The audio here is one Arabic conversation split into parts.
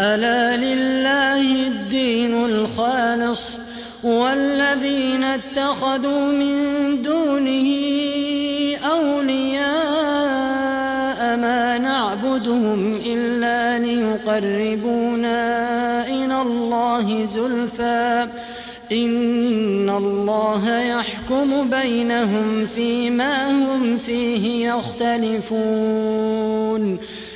ألا لله الدين الخالص والذين اتخذوا من دونه أولياء ما نعبدهم إلا ليقربونا إلى الله زلفى. إن الله يحكم بينهم فيما هم فيه يختلفون.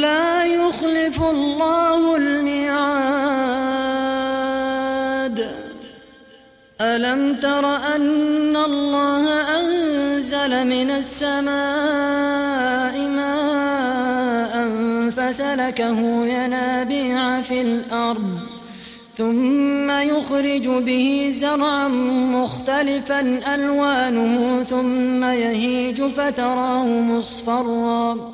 لا يخلف الله الميعاد. ألم تر أن الله أنزل من السماء ماء فسلكه ينابيع في الأرض ثم يخرج به زرعا مختلفا ألوانه ثم يهيج فتراه مصفرا.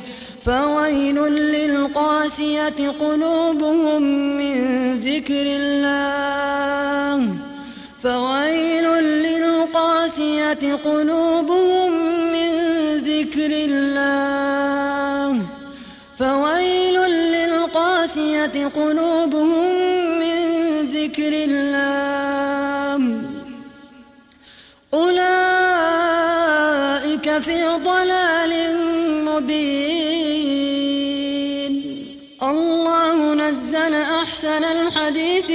فويل للقاسية قلوبهم من ذكر الله. فويل للقاسية قلوبهم من ذكر الله. فويل للقاسية قلوبهم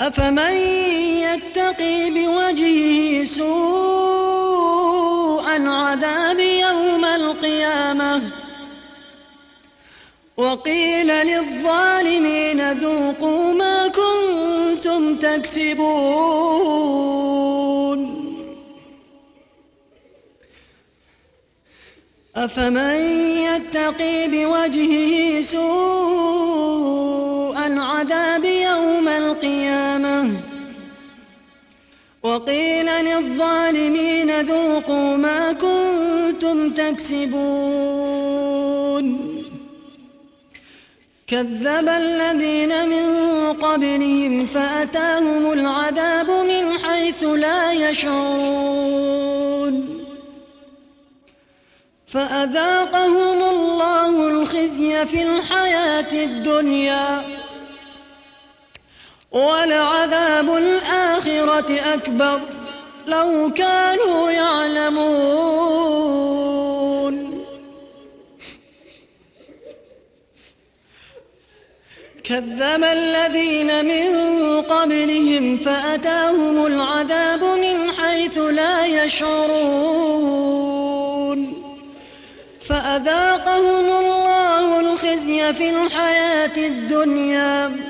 أفمن يتقي بوجهه سوء العذاب يوم القيامة؟ وقيل للظالمين ذوقوا ما كنتم تكسبون. أفمن يتقي بوجهه سوء العذاب يوم القيامة. وقيل للظالمين ذوقوا ما كنتم تكسبون. كذب الذين من قبلهم فأتاهم العذاب من حيث لا يشعرون. فأذاقهم الله الخزي في الحياة الدنيا. ولعذاب الآخرة أكبر لو كانوا يعلمون. كذب الذين من قبلهم فأتاهم العذاب من حيث لا يشعرون. فأذاقهم الله الخزي في الحياة الدنيا.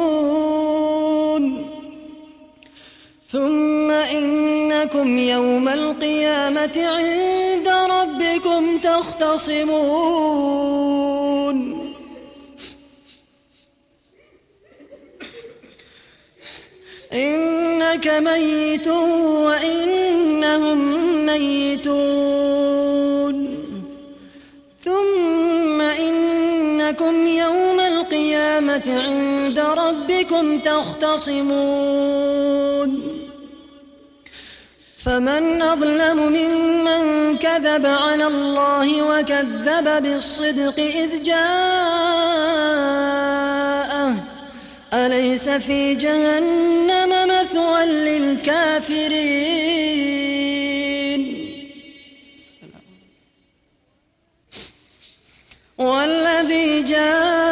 إنكم يوم القيامة عند ربكم تختصمون. إنك ميت وإنهم ميتون. ثم إنكم يوم القيامة عند ربكم تختصمون. فمن أظلم ممن كذب على الله وكذب بالصدق إذ جاءه. أليس في جهنم مثوى للكافرين؟ والذي جاء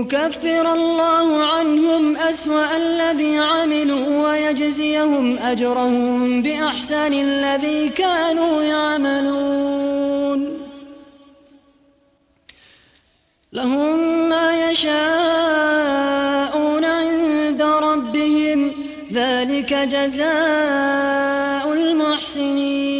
ليكفر الله عنهم أسوأ الذي عملوا ويجزيهم أجرهم بأحسن الذي كانوا يعملون. لهم ما يشاءون عند ربهم ذلك جزاء المحسنين.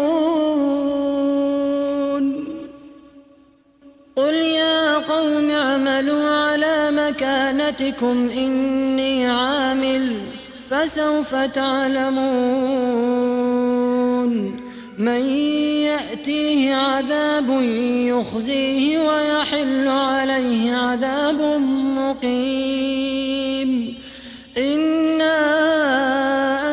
مكانتكم إني عامل فسوف تعلمون من يأتيه عذاب يخزيه ويحل عليه عذاب مقيم إنا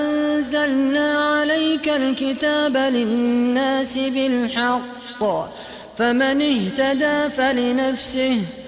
أنزلنا عليك الكتاب للناس بالحق فمن اهتدى فلنفسه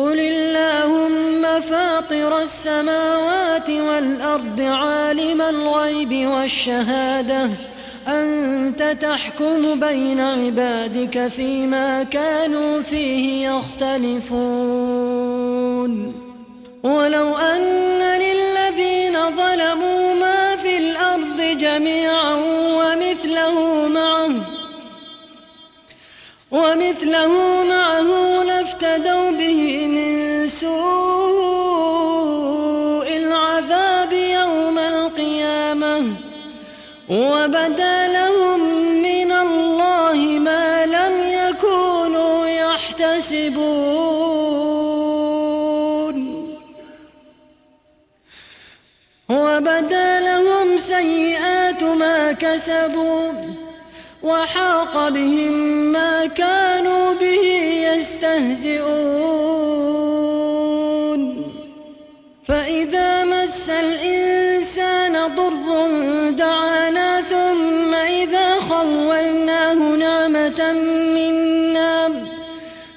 قل اللهم فاطر السماوات والأرض عالم الغيب والشهادة أنت تحكم بين عبادك فيما كانوا فيه يختلفون ولو أن للذين ظلموا ما في الأرض جميعا ومثله معه ومثله معه لافتدوا به من سوء العذاب يوم القيامة وبدا لهم من الله ما لم يكونوا يحتسبون. وبدا لهم سيئات ما كسبوا. وحاق بهم ما كانوا به يستهزئون. فإذا مس الإنسان ضر دعانا ثم إذا خولناه نعمة منا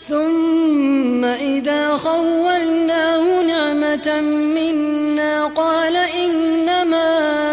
ثم إذا خولناه نعمة منا قال إنما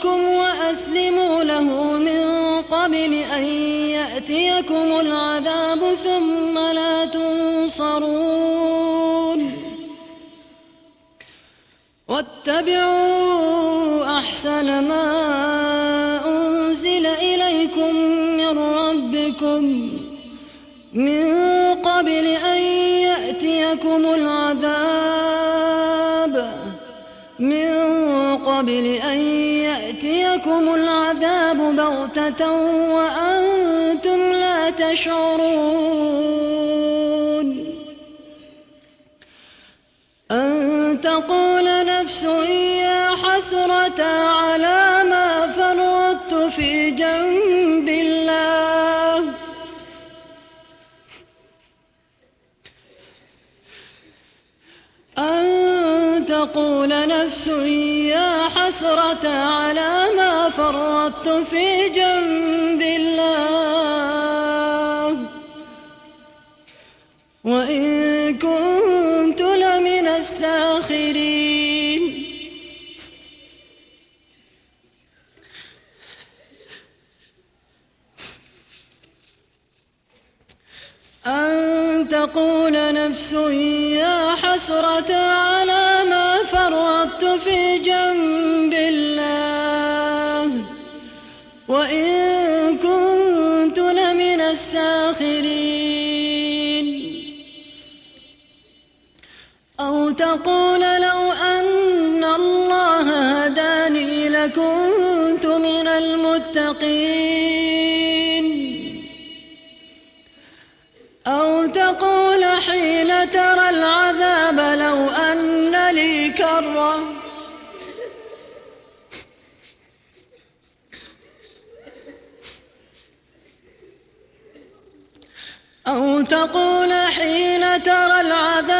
ربكم وأسلموا له من قبل أن يأتيكم العذاب ثم لا تنصرون. واتبعوا أحسن ما أنزل إليكم من ربكم من قبل أن يأتيكم العذاب. من قبل أن يأتيكم العذاب بغتة وأنتم لا تشعرون أن تقول نفس يا حسرة على ما فرطت في جنب الله. أن تقول نفس يا حسرة على ما فرطت في جنب الله. وإن كنت كرة أو تقول حين ترى العذاب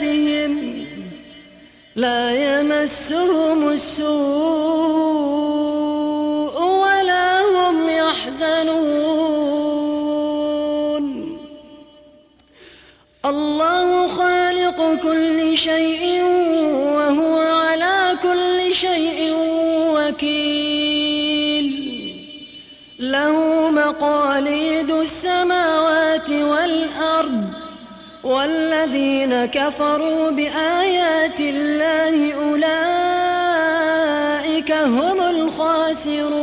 بمفازتهم لا يمسهم السوء ولا هم يحزنون. الله خالق كل شيء والذين كفروا بآيات الله أولئك هم الخاسرون.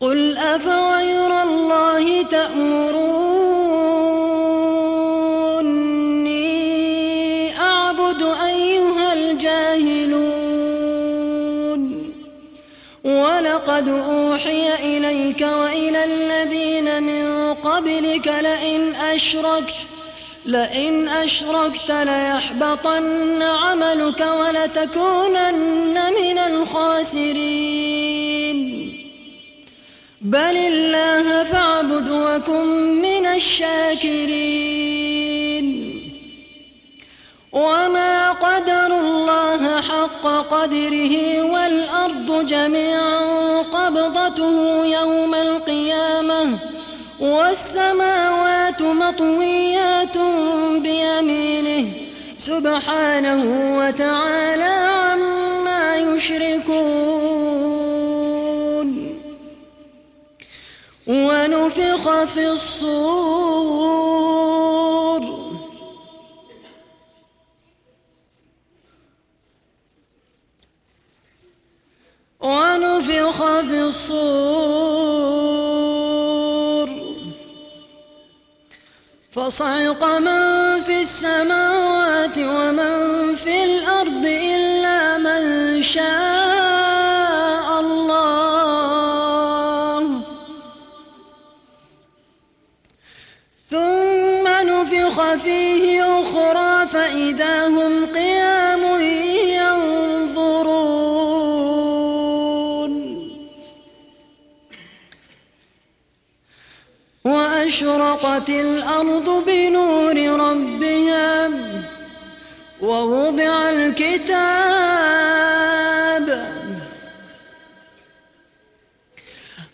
قل أفغير الله تأمروني أعبد أيها الجاهلون. ولقد أوحي إليك وإلى الذين من قبلك لئن أشركت لئن أشركت ليحبطن عملك ولتكونن من الخاسرين. بل الله فاعبد وكن من الشاكرين. وما قدر الله حق قدره والأرض جميعا والسماوات مطويات بيمينه سبحانه وتعالى عما يشركون. ونفخ في الصور. ونفخ في الصور. فصعق من في السماوات ومن في الأرض إلا من شاء الله. ثم نفخ فيه أخرى فإذا هم قيام وأشرقت الأرض بنور ربها ووضع الكتاب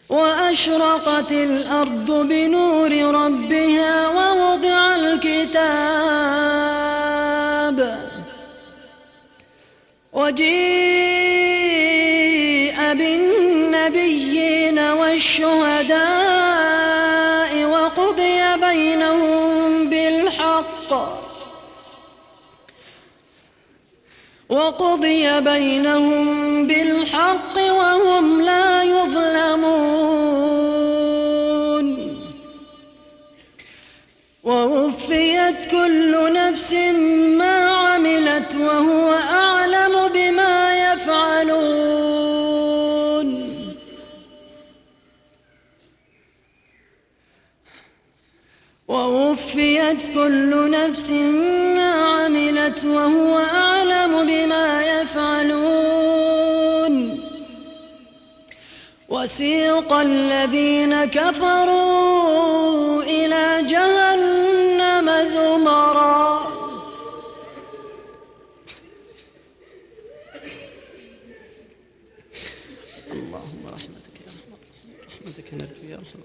وأشرقت الأرض بنور ربها ووضع الكتاب وجيء بالنبيين والشهداء وقضي بينهم بالحق وهم لا يظلمون. ووفيت كل نفس ما عملت وهو أعلم بما يفعلون. ووفيت كل نفس ما عملت وهو أعلم بما يفعلون. وسيق الذين كفروا إلى جهنم زمرا اللهم رحمتك يا رحمة رحمتك نرجو يا رحمة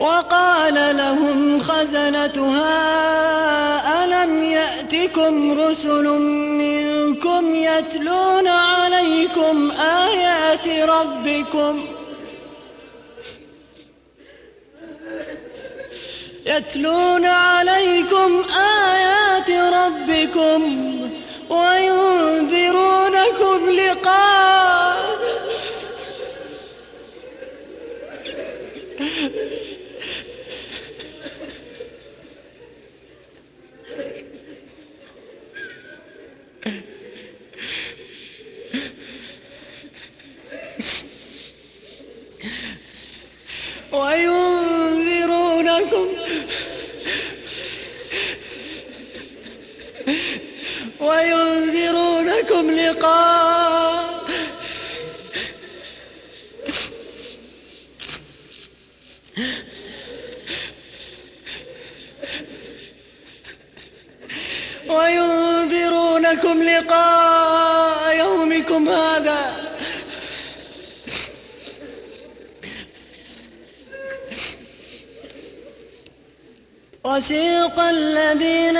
وقال لهم خزنتها ألم يأتكم رسل منكم يتلون عليكم آيات ربكم؟ يتلون عليكم آيات ربكم وينذرونكم لقاء وينذرونكم وينذرونكم لقاء وينذرونكم لقاء يومكم هذا وسيق الذين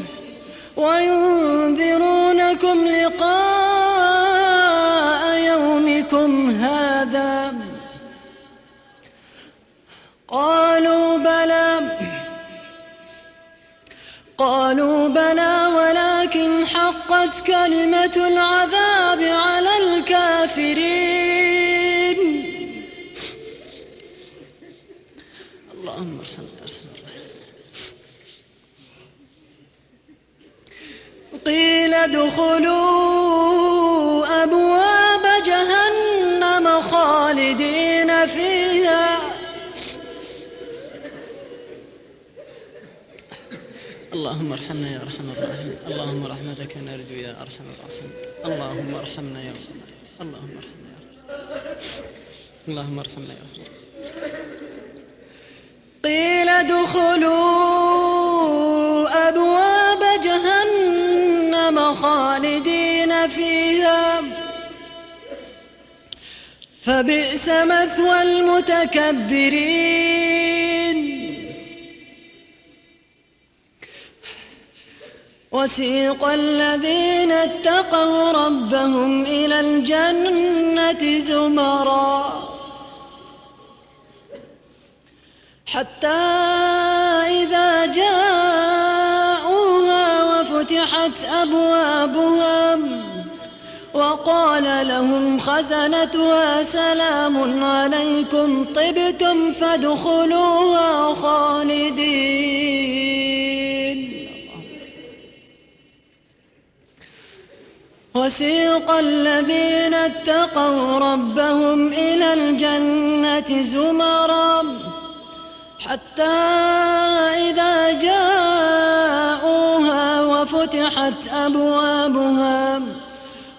وينذرونكم لقاء يومكم هذا. قالوا بلى قالوا بلى ولكن حقت كلمة العذاب على ادخلوا أبواب جهنم خالدين فيها. اللهم ارحمنا يا أرحم الراحمين. اللهم رحمتك نرجو يا أرحم الراحمين. اللهم ارحمنا يا أرحم اللهم ارحمنا يا أرحم اللهم ارحمنا يا أرحم قيل ادخلوا فبئس مثوى المتكبرين. وسيق الذين اتقوا ربهم إلى الجنة زمرًا. لهم خزنتها. سلام عليكم. طبتم فادخلوها خالدين. وسيق الذين اتقوا ربهم إلى الجنة زمرًا. حتى إذا جاءوها وفتحت أبوابها